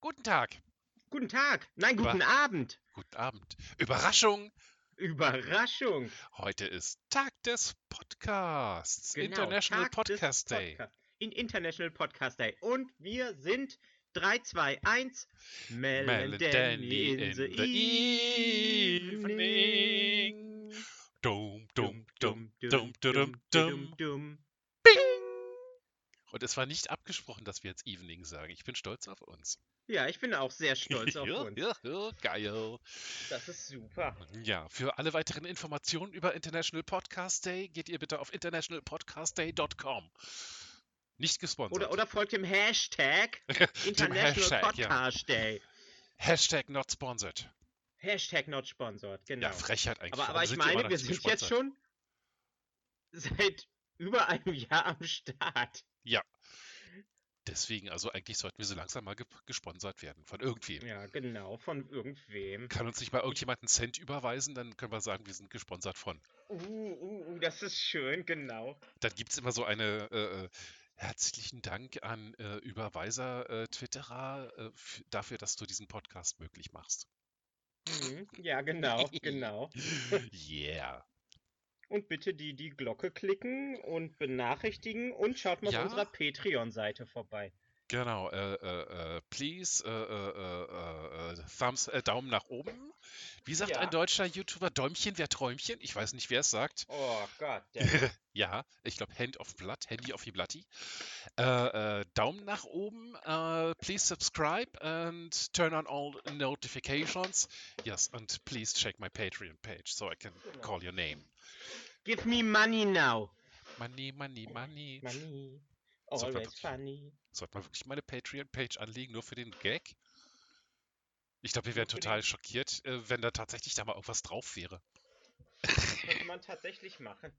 Guten Tag. Guten Tag. Nein, Über- guten Abend. Guten Abend. Überraschung. Überraschung. Heute ist Tag des Podcasts. Genau, International Tag Podcast Day. Podca- In International Podcast Day. Und wir sind 3, 2, 1. Mel, Mel and Danny in, the, evening. evening. Dum, dum, dum, dum, dum, dum, dum, dum. dum. Bing. Und es war nicht abgesprochen, dass wir jetzt Evening sagen. Ich bin stolz auf uns. Ja, ich bin auch sehr stolz auf ja, uns. ja, ja, geil. Das ist super. Ja, für alle weiteren Informationen über International Podcast Day geht ihr bitte auf internationalpodcastday.com. Nicht gesponsert. Oder, oder folgt dem Hashtag International Hashtag, ja. Podcast Day. Hashtag not sponsored. Hashtag not sponsored, genau. Ja, Frechheit eigentlich. Aber, aber ich meine, wir sind gesponsert? jetzt schon seit über einem Jahr am Start. Deswegen, also eigentlich sollten wir so langsam mal ge gesponsert werden von irgendwem. Ja, genau, von irgendwem. Kann uns nicht mal irgendjemand einen Cent überweisen, dann können wir sagen, wir sind gesponsert von. Uh, uh, uh, das ist schön, genau. Dann gibt es immer so eine äh, äh, herzlichen Dank an äh, Überweiser, äh, Twitterer äh, dafür, dass du diesen Podcast möglich machst. Mhm. Ja, genau, genau. Yeah. Und bitte die, die Glocke klicken und benachrichtigen und schaut mal Ja. auf unserer Patreon-Seite vorbei. Genau, äh, äh, äh, please, äh, äh, äh, Thumbs, Daumen nach oben. Wie sagt Ja. ein deutscher YouTuber, Däumchen, wer Träumchen? Ich weiß nicht, wer es sagt. Oh Gott, ja, ich glaube Hand of Blood, Handy of the Bloody. Daumen nach oben, äh, please subscribe and turn on all notifications. Yes, and please check my Patreon page so I can Genau. call your name. Give me money now. Money, money, money. Money. Sollte man Always wirklich- funny. Sollte man wirklich meine Patreon-Page anlegen, nur für den Gag? Ich glaube, wir wären total schockiert, äh, wenn da tatsächlich da mal irgendwas drauf wäre. Könnte man tatsächlich machen.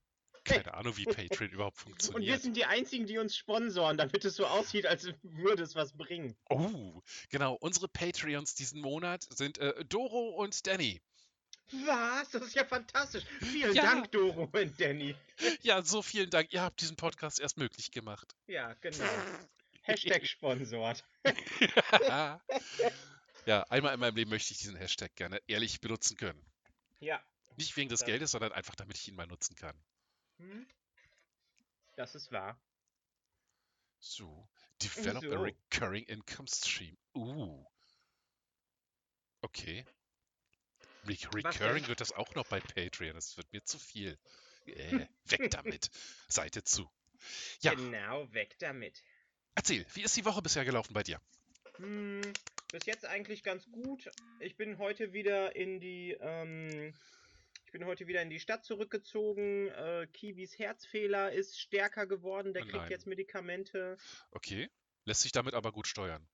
Keine Ahnung, wie Patreon überhaupt Und wir funktioniert. sind die einzigen, die uns sponsoren, damit es so aussieht, als würde es was bringen. Oh, genau. Unsere Patreons diesen Monat sind äh, Doro und Danny. Was? Das ist ja fantastisch. Vielen Ja. Dank, Doro und Danny. Ja, so vielen Dank. Ihr habt diesen Podcast erst möglich gemacht. Ja, genau. Hashtag sponsort. ja, einmal in meinem Leben möchte ich diesen Hashtag gerne ehrlich benutzen können. Ja. Nicht wegen des Geldes, sondern einfach, damit ich ihn mal nutzen kann. Hm? Das ist wahr. So. Develop a So. recurring income stream. Uh. Okay. Re recurring wird das auch noch bei Patreon. Das wird mir zu viel. Äh, weg damit. Seite zu. Ja, Genau, weg damit. erzähl, wie ist die Woche bisher gelaufen bei dir? Hm, bis jetzt eigentlich ganz gut. Ich bin heute wieder in die, ähm, ich bin heute wieder in die Stadt zurückgezogen. Äh, Kiwis Herzfehler ist stärker geworden. Der Oh kriegt nein. jetzt Medikamente. Okay. Lässt sich damit aber gut steuern.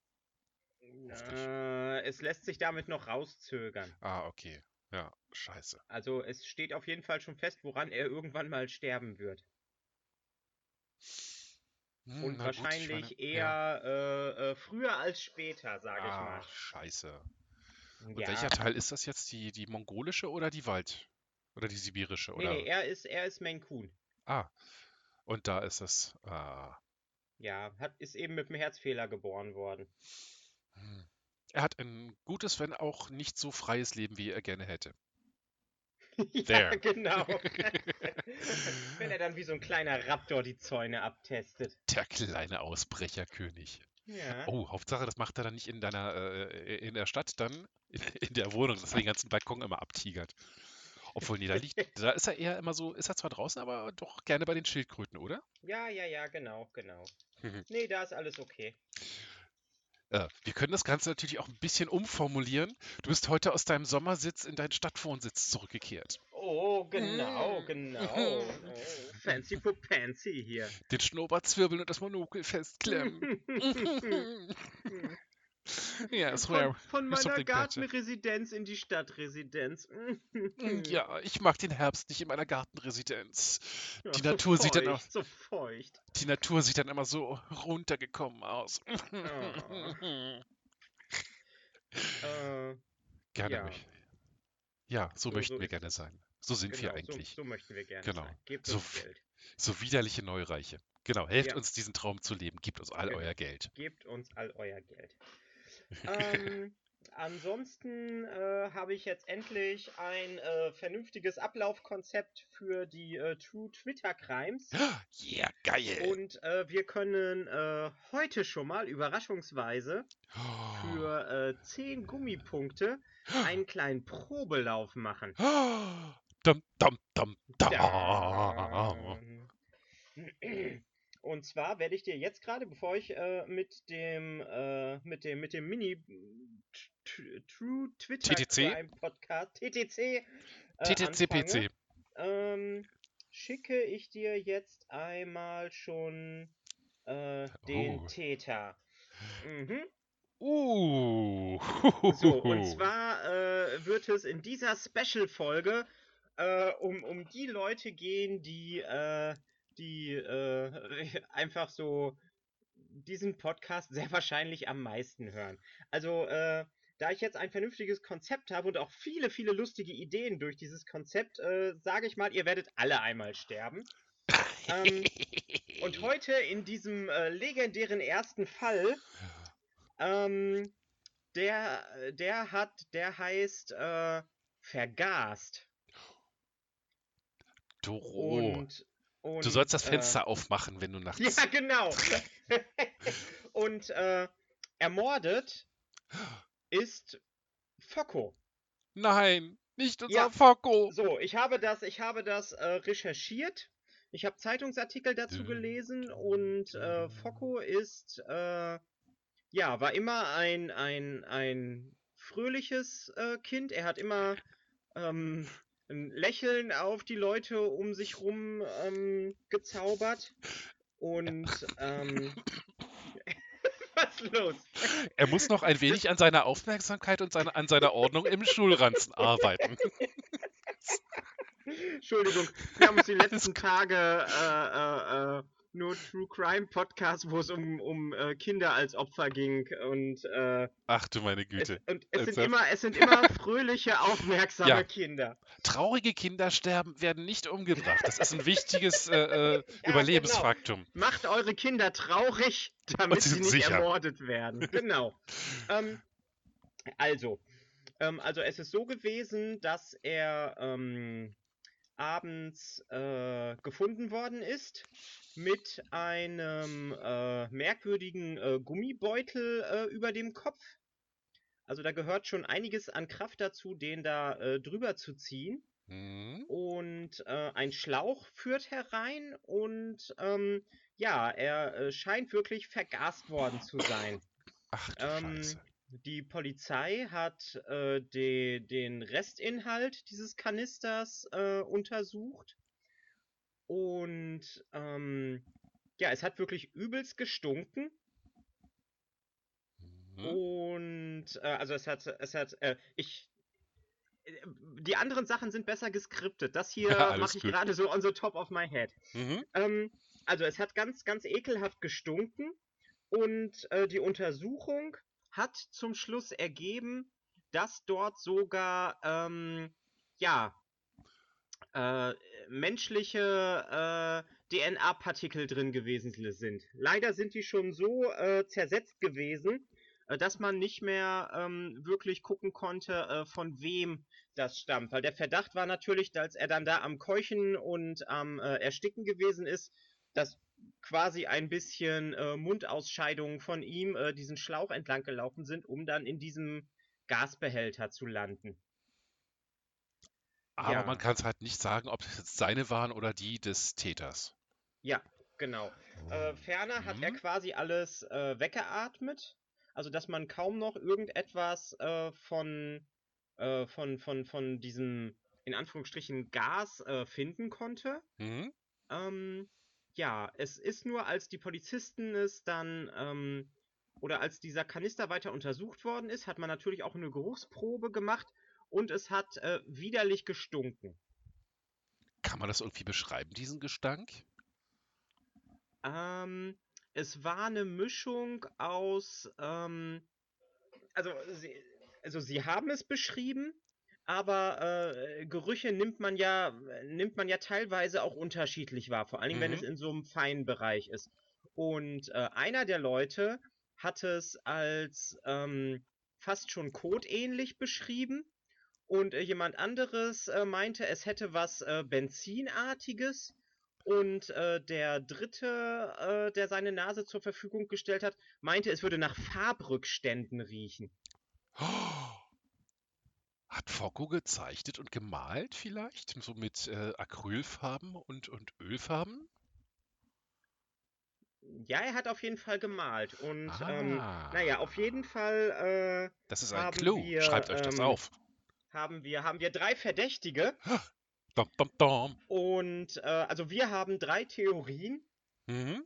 Hoffentlich. Äh, es lässt sich damit noch rauszögern. Ah, okay. Ja, scheiße. Also es steht auf jeden Fall schon fest, woran er irgendwann mal sterben wird. Hm, Und na gut, wahrscheinlich meine, eher ja. äh, äh, früher als später, sage ich mal. Ach, scheiße. Und Ja. welcher Teil ist das jetzt? Die, die mongolische oder die Wald? Oder die sibirische? Nee, Oder? nee, er ist, er ist Coon. Ah. Und da ist es. Ah. Ja, hat, ist eben mit einem Herzfehler geboren worden. Hm. Er hat ein gutes, wenn auch nicht so freies Leben, wie er gerne hätte. ja, genau. Wenn er dann wie so ein kleiner Raptor die Zäune abtestet. Der kleine Ausbrecherkönig. Ja. Oh, Hauptsache, das macht er dann nicht in deiner, äh, in der Stadt, dann in, in der Wohnung, dass er den ganzen Balkon immer abtigert. Obwohl, nee, da liegt, da ist er eher immer so, ist er zwar draußen, aber doch gerne bei den Schildkröten, oder? ja, ja, ja, genau, genau. Nee, da ist alles okay. Äh, wir können das Ganze natürlich auch ein bisschen umformulieren. Du bist heute aus deinem Sommersitz in deinen Stadtwohnsitz zurückgekehrt. Oh, genau, Mm. genau. Oh, fancy Pupancy hier. Den Schnurrbart zwirbeln und das Monokel festklemmen. yes, Von, where, von meiner. Gartenresidenz in die Stadtresidenz. Ja, ich mag den Herbst nicht in meiner Gartenresidenz. Ja, die so Natur sieht dann feucht, So feucht. Die Natur sieht dann immer so runtergekommen aus. Äh, Gerne Ja. möchte. Ja, so So- möchten so wir gerne sein. So sind wir genau, eigentlich. So, so möchten wir gerne Genau. sein. Gebt So uns f- Geld. So widerliche Neureiche. Genau, helft Ja. uns diesen Traum zu leben. Gebt uns all Genau. euer Geld. Gebt uns all euer Geld. Ähm, ansonsten äh, habe ich jetzt endlich ein äh, vernünftiges Ablaufkonzept für die äh, True Twitter Crimes. Yeah, geil. Und äh, wir können äh, heute schon mal überraschungsweise Oh. für äh, 10 Gummipunkte einen kleinen Probelauf machen. Dum, dum, dum, dum. Und zwar werde ich dir jetzt gerade, bevor ich äh, mit dem äh, mit dem mit dem Mini True Twitter TTC? Podcast TTC äh, TTCPC. ähm, schicke ich dir jetzt einmal schon äh, den Oh. Täter. Mhm. Uh. So, und zwar äh, wird es in dieser Special-Folge äh, um, um die Leute gehen, die, die äh, einfach so diesen Podcast sehr wahrscheinlich am meisten hören. Also, äh, da ich jetzt ein vernünftiges Konzept habe und auch viele, viele lustige Ideen durch dieses Konzept, äh, sage ich mal, ihr werdet alle einmal sterben. ähm, Und heute in diesem äh, legendären ersten Fall, ähm, der, der hat, der heißt äh, Vergast. Doro. Und, und. Du sollst das äh, Fenster aufmachen, wenn du nachts. Ja, genau. und äh, ermordet ist Focko. Nein, nicht unser Ja. Focko. So, ich habe das, ich habe das äh, recherchiert. Ich habe Zeitungsartikel dazu Düm, gelesen und äh, Focko ist, äh, ja, war immer ein, ein, ein fröhliches äh, Kind. Er hat immer ähm, Lächeln auf die Leute um sich rum ähm, gezaubert. Und, ähm, was ist los? Er muss noch ein wenig an seiner Aufmerksamkeit und seine, an seiner Ordnung im Schulranzen arbeiten. Entschuldigung, wir haben uns die letzten Tage äh, äh, äh, nur True Crime Podcast, wo es um, um äh, Kinder als Opfer ging und, äh, Ach du meine es, Güte. und es, sind immer, es sind immer fröhliche, aufmerksame Ja. Kinder. Traurige Kinder sterben, werden nicht umgebracht. Das ist ein wichtiges äh, äh, Ja, Überlebensfaktum. Macht eure Kinder traurig, damit sie sie nicht sicher. ermordet werden. Genau. ähm, also, ähm, also es ist so gewesen, dass er ähm, abends äh, gefunden worden ist mit einem äh, merkwürdigen äh, Gummibeutel äh, über dem Kopf. Also da gehört schon einiges an Kraft dazu, den da äh, drüber zu ziehen Hm? und äh, ein Schlauch führt herein und ähm, ja, er scheint wirklich vergast worden zu sein. Ach du Ähm, Scheiße. Die Polizei hat äh, de, den Restinhalt dieses Kanisters äh, untersucht und ähm, ja, es hat wirklich übelst gestunken Hm? und äh, also es hat, es hat, äh, ich, die anderen Sachen sind besser geskriptet. Das hier mache ich gerade so on the top of my head. Mhm. Ähm, also es hat ganz, ganz ekelhaft gestunken und äh, die Untersuchung hat zum Schluss ergeben, dass dort sogar, ähm, ja, äh, menschliche äh, DNA-Partikel drin gewesen sind. Leider sind die schon so äh, zersetzt gewesen, äh, dass man nicht mehr ähm, wirklich gucken konnte, äh, von wem das stammt. Weil der Verdacht war natürlich, als er dann da am Keuchen und am äh, Ersticken gewesen ist, dass quasi ein bisschen äh, Mundausscheidungen von ihm äh, diesen Schlauch entlang gelaufen sind, um dann in diesem Gasbehälter zu landen. Aber Ja. man kann es halt nicht sagen, ob es jetzt seine waren oder die des Täters. Ja, genau. Äh, ferner hat er Mhm. quasi alles äh, weggeatmet, also dass man kaum noch irgendetwas äh, von, äh, von, von, von diesem, in Anführungsstrichen, Gas finden konnte. Mhm. Ähm, ja, es ist nur, als die Polizisten es dann, ähm, oder als dieser Kanister weiter untersucht worden ist, hat man natürlich auch eine Geruchsprobe gemacht und es hat äh, widerlich gestunken. Kann man das irgendwie beschreiben, diesen Gestank? Ähm, es war eine Mischung aus, ähm, also sie, also sie haben es beschrieben, aber äh, Gerüche nimmt man ja, nimmt man ja teilweise auch unterschiedlich wahr, vor allem wenn Mhm. es in so einem feinen Bereich ist. Und äh, einer der Leute hat es als ähm, fast schon codeähnlich beschrieben. Und äh, jemand anderes äh, meinte, es hätte was äh, Benzinartiges. Und äh, der dritte, äh, der seine Nase zur Verfügung gestellt hat, meinte, es würde nach Farbrückständen riechen. Hat Focko gezeichnet und gemalt vielleicht? So mit äh, Acrylfarben und, und Ölfarben? Ja, er hat auf jeden Fall gemalt. Und ähm, Ah. naja, auf jeden Fall äh, Das ist ein haben Clou. wir, Schreibt euch das ähm, auf. haben, wir, haben wir drei Verdächtige. Dom, dom, dom. Und äh, also wir haben drei Theorien. Mhm.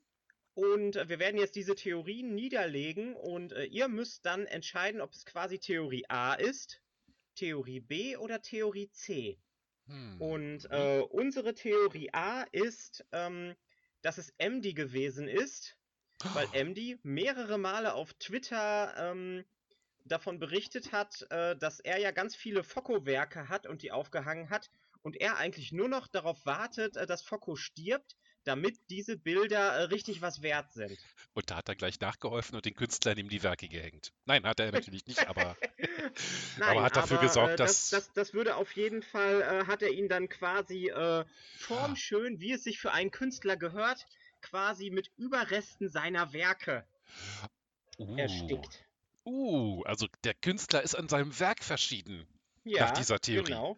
Und äh, wir werden jetzt diese Theorien niederlegen und äh, ihr müsst dann entscheiden, ob es quasi Theorie A ist, Theorie B oder Theorie C. Hm. Und äh, unsere Theorie A ist, ähm, dass es MD gewesen ist, weil MD mehrere Male auf Twitter ähm, davon berichtet hat, äh, dass er ja ganz viele Focko-Werke hat und die aufgehangen hat und er eigentlich nur noch darauf wartet, äh, dass Focko stirbt, damit diese Bilder äh, richtig was wert sind. Und da hat er gleich nachgeholfen und den Künstlern ihm die Werke gehängt. Nein, hat er natürlich nicht, aber Nein, hat dafür aber, gesorgt, äh, dass- das, das, das würde auf jeden Fall, äh, hat er ihn dann quasi äh, Ah. formschön, wie es sich für einen Künstler gehört, quasi mit Überresten seiner Werke uh, erstickt. Uh, also der Künstler ist an seinem Werk verschieden. Ja, dieser Theorie. Genau.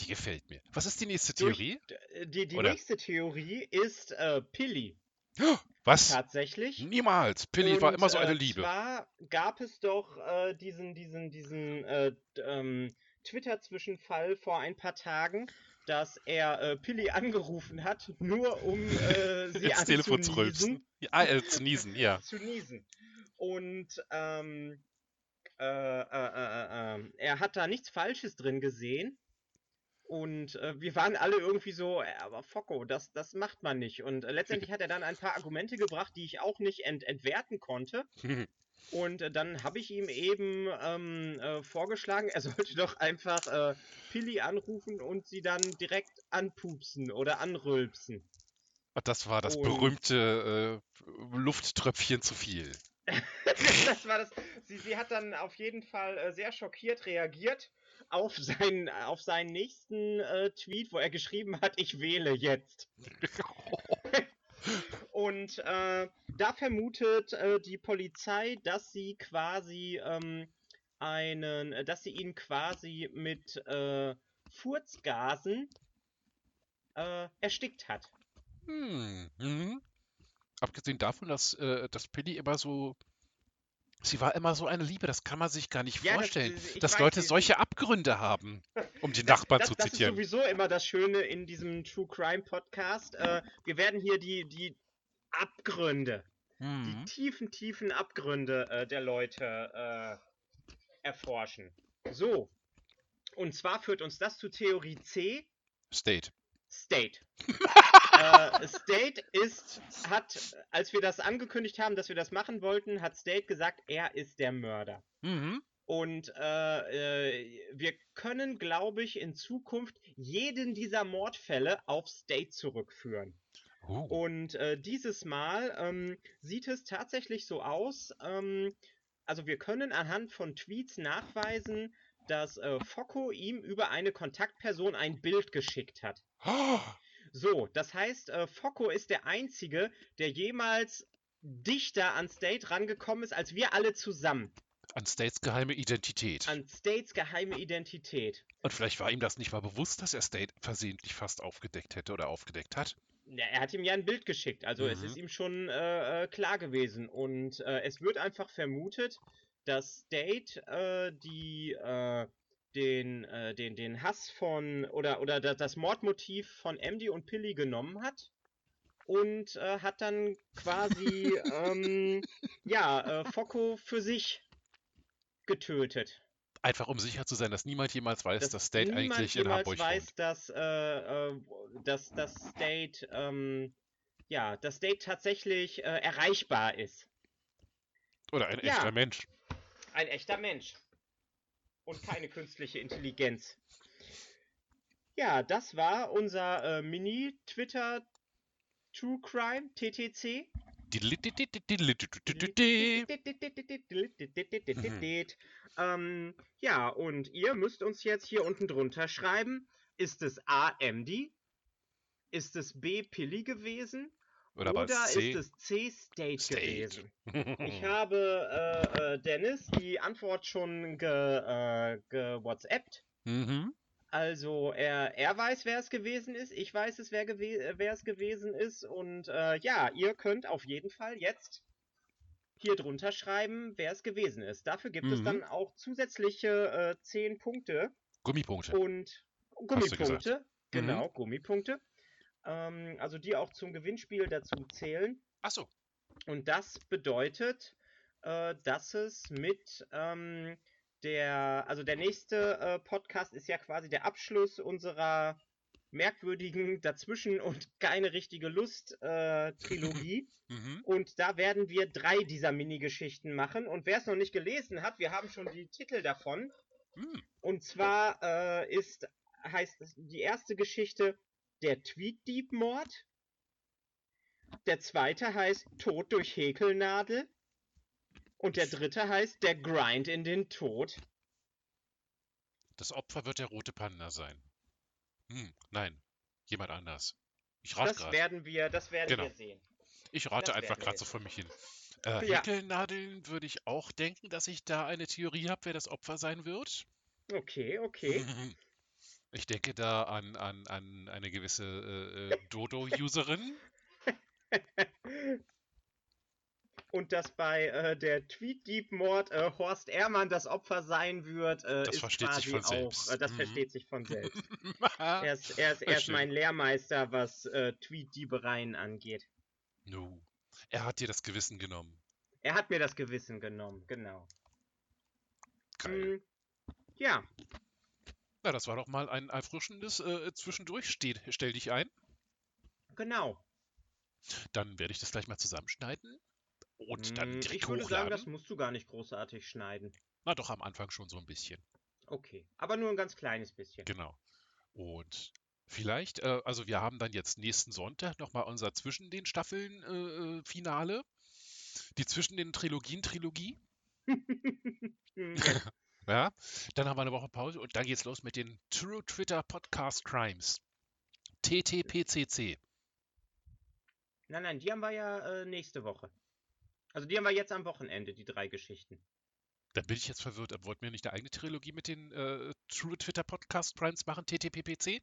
Die gefällt mir. Was ist die nächste Theorie? D- Die, die nächste Theorie ist äh, Pilli. Was? Tatsächlich. Niemals. Pilli war Und, immer so eine äh, Liebe. Zwar gab es doch äh, diesen, diesen, diesen äh, ähm, Twitter-Zwischenfall vor ein paar Tagen, dass er äh, Pilli angerufen hat, nur um äh, sie Ins Telefon zu rülpsen. Ja, äh, zu niesen, ja. zu niesen. Und ähm, äh, äh, äh, äh, er hat da nichts Falsches drin gesehen. Und äh, wir waren alle irgendwie so, äh, aber Focko, das, das macht man nicht. Und äh, letztendlich hat er dann ein paar Argumente gebracht, die ich auch nicht ent entwerten konnte. Und äh, dann habe ich ihm eben ähm, äh, vorgeschlagen, er sollte doch einfach äh, Pilli anrufen und sie dann direkt anpupsen oder anrülpsen. Das war das Und- berühmte äh, Lufttröpfchen zu viel. das war das. Sie, sie hat dann auf jeden Fall äh, sehr schockiert reagiert auf seinen, auf seinen nächsten äh, Tweet, wo er geschrieben hat, ich wähle jetzt. Und äh, da vermutet äh, die Polizei, dass sie quasi ähm, einen, dass sie ihn quasi mit äh, Furzgasen äh, erstickt hat. Hm. Mhm. Abgesehen davon, dass, äh, dass Pilli immer so. Sie war immer so eine Liebe, das kann man sich gar nicht Ja, das- vorstellen. ich dass weiß, Leute solche Abgründe haben, um die Nachbarn das, zu das ist zitieren. sowieso immer das Schöne in diesem True Crime Podcast. Äh, wir werden hier die, die Abgründe, die Mhm. tiefen, tiefen Abgründe äh, der Leute äh, erforschen. So. Und zwar führt uns das zu Theorie C, State. State. äh, State ist, hat, als wir das angekündigt haben, dass wir das machen wollten, hat State gesagt, er ist der Mörder. Mhm. Und äh, äh, wir können, glaube ich, in Zukunft jeden dieser Mordfälle auf State zurückführen. Uh. Und äh, dieses Mal ähm, sieht es tatsächlich so aus, ähm, also wir können anhand von Tweets nachweisen, dass äh, Focko ihm über eine Kontaktperson ein Bild geschickt hat. Oh. So, das heißt, äh, Focko ist der Einzige, der jemals dichter an State rangekommen ist, als wir alle zusammen. An States geheime Identität. An States geheime Identität. Und vielleicht war ihm das nicht mal bewusst, dass er State versehentlich fast aufgedeckt hätte oder aufgedeckt hat. Ja, er hat ihm ja ein Bild geschickt, also es Mhm. ist ihm schon äh, äh, klar gewesen. Und äh, es wird einfach vermutet, dass State äh, die, äh, den, äh, den, den Hass von oder, oder da- das Mordmotiv von MD und Pilly genommen hat und äh, hat dann quasi ähm, ja, äh, Focko für sich getötet. Einfach um sicher zu sein, dass niemand jemals weiß, dass, dass State eigentlich in Hamburg weiß, wohnt. dass, äh, äh, dass das State, ähm, ja, das State tatsächlich äh, erreichbar ist. Oder ein Ja. echter Mensch. Ein echter Mensch. Und keine künstliche Intelligenz. Ja, das war unser äh, Mini-Twitter True Crime, TTC. ähm, ja, und ihr müsst uns jetzt hier unten drunter schreiben, ist es A. Emdy? Ist es B. Pilly gewesen? Oder, Oder, ist es C. State, State. gewesen? Ich habe äh, äh, Dennis die Antwort schon ge, äh, ge WhatsAppt. mhm. Also er, er weiß, wer es gewesen ist, ich weiß es, wer, gewe wer es gewesen ist und äh, ja, ihr könnt auf jeden Fall jetzt hier drunter schreiben, wer es gewesen ist. Dafür gibt es Mhm. dann auch zusätzliche äh, 10 Punkte Gummipunkte. und Gummipunkte. Mhm. Genau, Gummipunkte. Ähm, also die auch zum Gewinnspiel dazu zählen. Achso. Und das bedeutet, äh, dass es mit ähm, der, also der nächste äh, Podcast ist ja quasi der Abschluss unserer merkwürdigen Dazwischen und keine richtige Lust äh, Trilogie. Mhm. Und da werden wir drei dieser Minigeschichten machen. Und wer es noch nicht gelesen hat, wir haben schon die Titel davon. Hm. Und zwar äh, ist, heißt es die erste Geschichte der Tweet-Dieb-Mord. Der zweite heißt Tod durch Häkelnadel. Und der dritte heißt Der Grind in den Tod. Das Opfer wird der rote Panda sein. Hm, nein. Jemand anders. Ich rate Das gerade. werden wir, das werden Genau. wir sehen. Ich rate das einfach gerade so vor mich hin. Äh, Ja. Häkelnadeln würde ich auch denken, dass ich da eine Theorie habe, wer das Opfer sein wird. Okay, okay. Ich denke da an, an, an eine gewisse äh, äh, Dodo-Userin. Und dass bei äh, der Tweet-Dieb-Mord äh, Horst Ehrmann das Opfer sein wird, äh, Das ist versteht quasi sich von auch, selbst. Äh, das Mhm. versteht sich von selbst. Er ist, er ist, er ist mein Lehrmeister, was äh, Tweet-Diebereien angeht. no. Er hat dir das Gewissen genommen. Er hat mir das Gewissen genommen, genau. Geil. Mm, ja, Na, das war doch mal ein erfrischendes äh, Zwischendurch. Steh, stell dich ein. genau. Dann werde ich das gleich mal zusammenschneiden. Und dann Mm, direkt ich würde sagen, das hochladen. musst du gar nicht großartig schneiden. Na doch, am Anfang schon so ein bisschen. Okay, aber nur ein ganz kleines bisschen. Genau. Und vielleicht, äh, also wir haben dann jetzt nächsten Sonntag nochmal unser zwischen den Staffeln äh, äh, Finale. Die zwischen den Trilogien Trilogie. Ja. Ja. Dann haben wir eine Woche Pause und dann geht's los mit den True Twitter Podcast Crimes. TTPCC. Nein, nein, die haben wir ja äh, nächste Woche. Also die haben wir jetzt am Wochenende, die drei Geschichten. Da bin ich jetzt verwirrt. Wollten wir nicht eine eigene Trilogie mit den äh, True Twitter Podcast Crimes machen? TTPPC?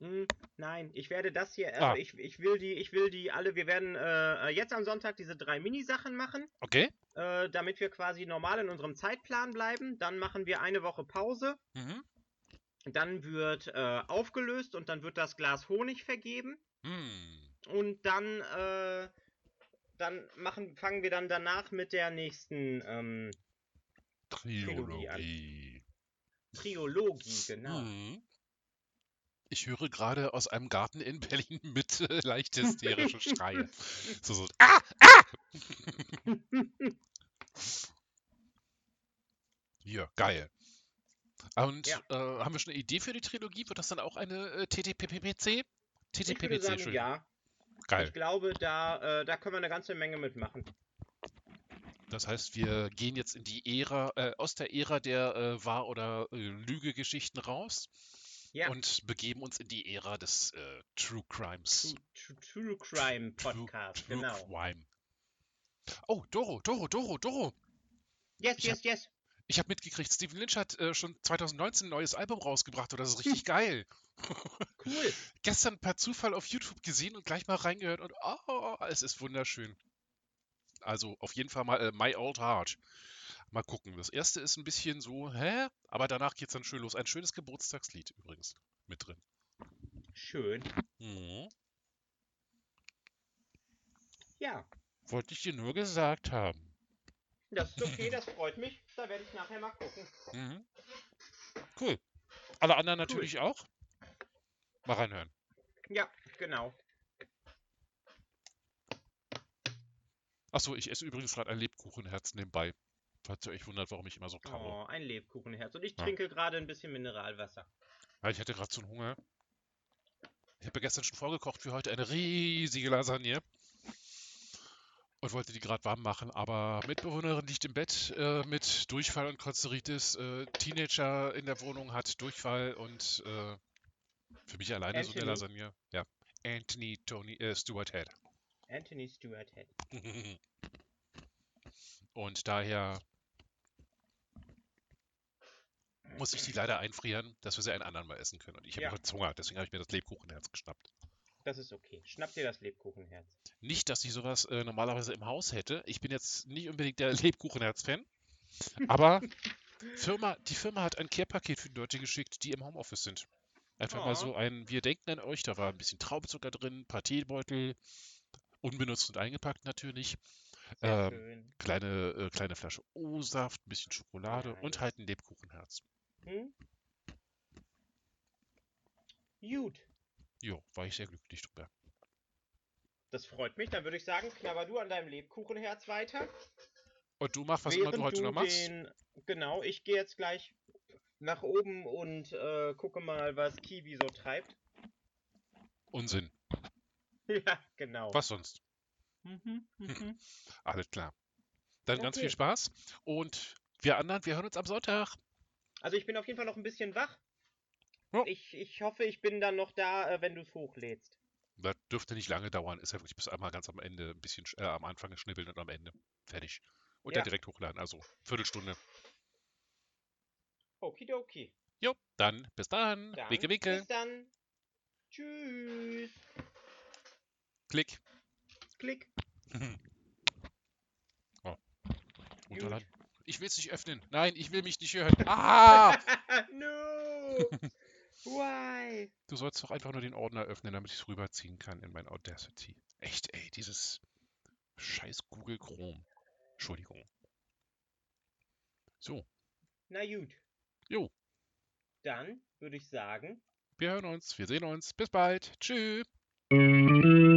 Hm, nein, ich werde das hier, Ah. also ich, ich will die, ich will die alle, wir werden äh, jetzt am Sonntag diese drei Minisachen machen, Okay. äh, damit wir quasi normal in unserem Zeitplan bleiben. Dann machen wir eine Woche Pause. Mhm. Dann wird äh, aufgelöst und dann wird das Glas Honig vergeben. Hm. Und dann, äh, dann machen, fangen wir dann danach mit der nächsten ähm, Trilogie an. Trilogie. Triologie, genau. Mhm. Ich höre gerade aus einem Garten in Berlin mit äh, leicht hysterischen Schreien. So, so, ah, ah! Hier, geil. Und Ja. äh, haben wir schon eine Idee für die Trilogie? Wird das dann auch eine äh, TTPPC? TTPPC, sagen, Entschuldigung. ja. Geil. Ich glaube, da, äh, da können wir eine ganze Menge mitmachen. Das heißt, wir gehen jetzt in die Ära, äh, aus der Ära der äh, Wahr- oder äh, Lüge-Geschichten raus Ja. und begeben uns in die Ära des äh, True Crimes. True, True, True Crime Podcast, True genau. Crime. Oh, Doro, Doro, Doro, Doro. Yes, Ich yes, yes. Ich habe mitgekriegt, Stephen Lynch hat äh, schon 2019 ein neues Album rausgebracht und das ist richtig geil. Cool. Gestern per Zufall auf YouTube gesehen und gleich mal reingehört und oh, es ist wunderschön. Also auf jeden Fall mal äh, My Old Heart. Mal gucken. Das erste ist ein bisschen so, hä? Aber danach geht's dann schön los. Ein schönes Geburtstagslied übrigens mit drin. Schön. Mhm. Ja, Wollte ich dir nur gesagt haben. das ist okay, das freut mich. Da werde ich nachher mal gucken. Mhm. Cool. Alle anderen natürlich auch. Mal reinhören. Ja, genau. Achso, ich esse übrigens gerade ein Lebkuchenherz nebenbei. Falls ihr euch wundert, warum ich immer so kaue. Oh, ein Lebkuchenherz. Und ich Ja. trinke gerade ein bisschen Mineralwasser. Weil ich hatte gerade so einen Hunger. Ich habe ja gestern schon vorgekocht für heute eine riesige Lasagne. und wollte die gerade warm machen, aber Mitbewohnerin liegt im Bett äh, mit Durchfall und Konzeritis. Äh, Teenager in der Wohnung hat Durchfall und äh, für mich alleine so eine Anthony. Lasagne. Ja, Anthony Tony äh, Stewart Head. Anthony Stewart Head. und daher muss ich die leider einfrieren, dass wir sie ein anderen Mal essen können. Und ich habe Ja. heute Hunger, deswegen habe ich mir das Lebkuchenherz geschnappt. Das ist okay. Schnapp dir das Lebkuchenherz. Nicht, dass ich sowas äh, normalerweise im Haus hätte. Ich bin jetzt nicht unbedingt der Lebkuchenherz-Fan. Aber Firma, die Firma hat ein Care-Paket für die Leute geschickt, die im Homeoffice sind. Einfach mal Oh. so ein, wir denken an euch, da war ein bisschen Traubenzucker drin, ein paar Teebeutel, unbenutzt und eingepackt natürlich, Ähm, kleine, äh, kleine Flasche O-Saft, ein bisschen Schokolade und Nice. halt ein Lebkuchenherz. Hm? Gut. Jo, war ich sehr glücklich drüber. Das freut mich. Dann würde ich sagen, knabber du an deinem Lebkuchenherz weiter. Und du machst, was immer du heute noch machst? den, genau, ich gehe jetzt gleich nach oben und äh, gucke mal, was Kiwi so treibt. Unsinn. ja, genau. Was sonst? Mhm, mhm. Alles klar. Dann ganz Okay. viel Spaß und wir anderen, wir hören uns am Sonntag. Also ich bin auf jeden Fall noch ein bisschen wach. Ja. Ich, ich hoffe, ich bin dann noch da, äh, wenn du es hochlädst. Das dürfte nicht lange dauern. Ist ja wirklich bis einmal ganz am Ende, ein bisschen sch- äh, am Anfang schnibbeln und am Ende. Fertig. Und Ja. dann direkt hochladen. Also Viertelstunde. Okidoki. Jo, dann bis dann. Dann Winke, winke. Bis dann. Tschüss. Klick. Klick. oh. Runterladen. Ich will es nicht öffnen. Nein, ich will mich nicht hören. Ah! no. Why? Du sollst doch einfach nur den Ordner öffnen, damit ich es rüberziehen kann in mein Audacity. Echt, ey, dieses scheiß Google Chrome. Entschuldigung. So, Na gut. Jo. Dann würde ich sagen, wir hören uns, wir sehen uns. Bis bald. Tschüss. Tschüss.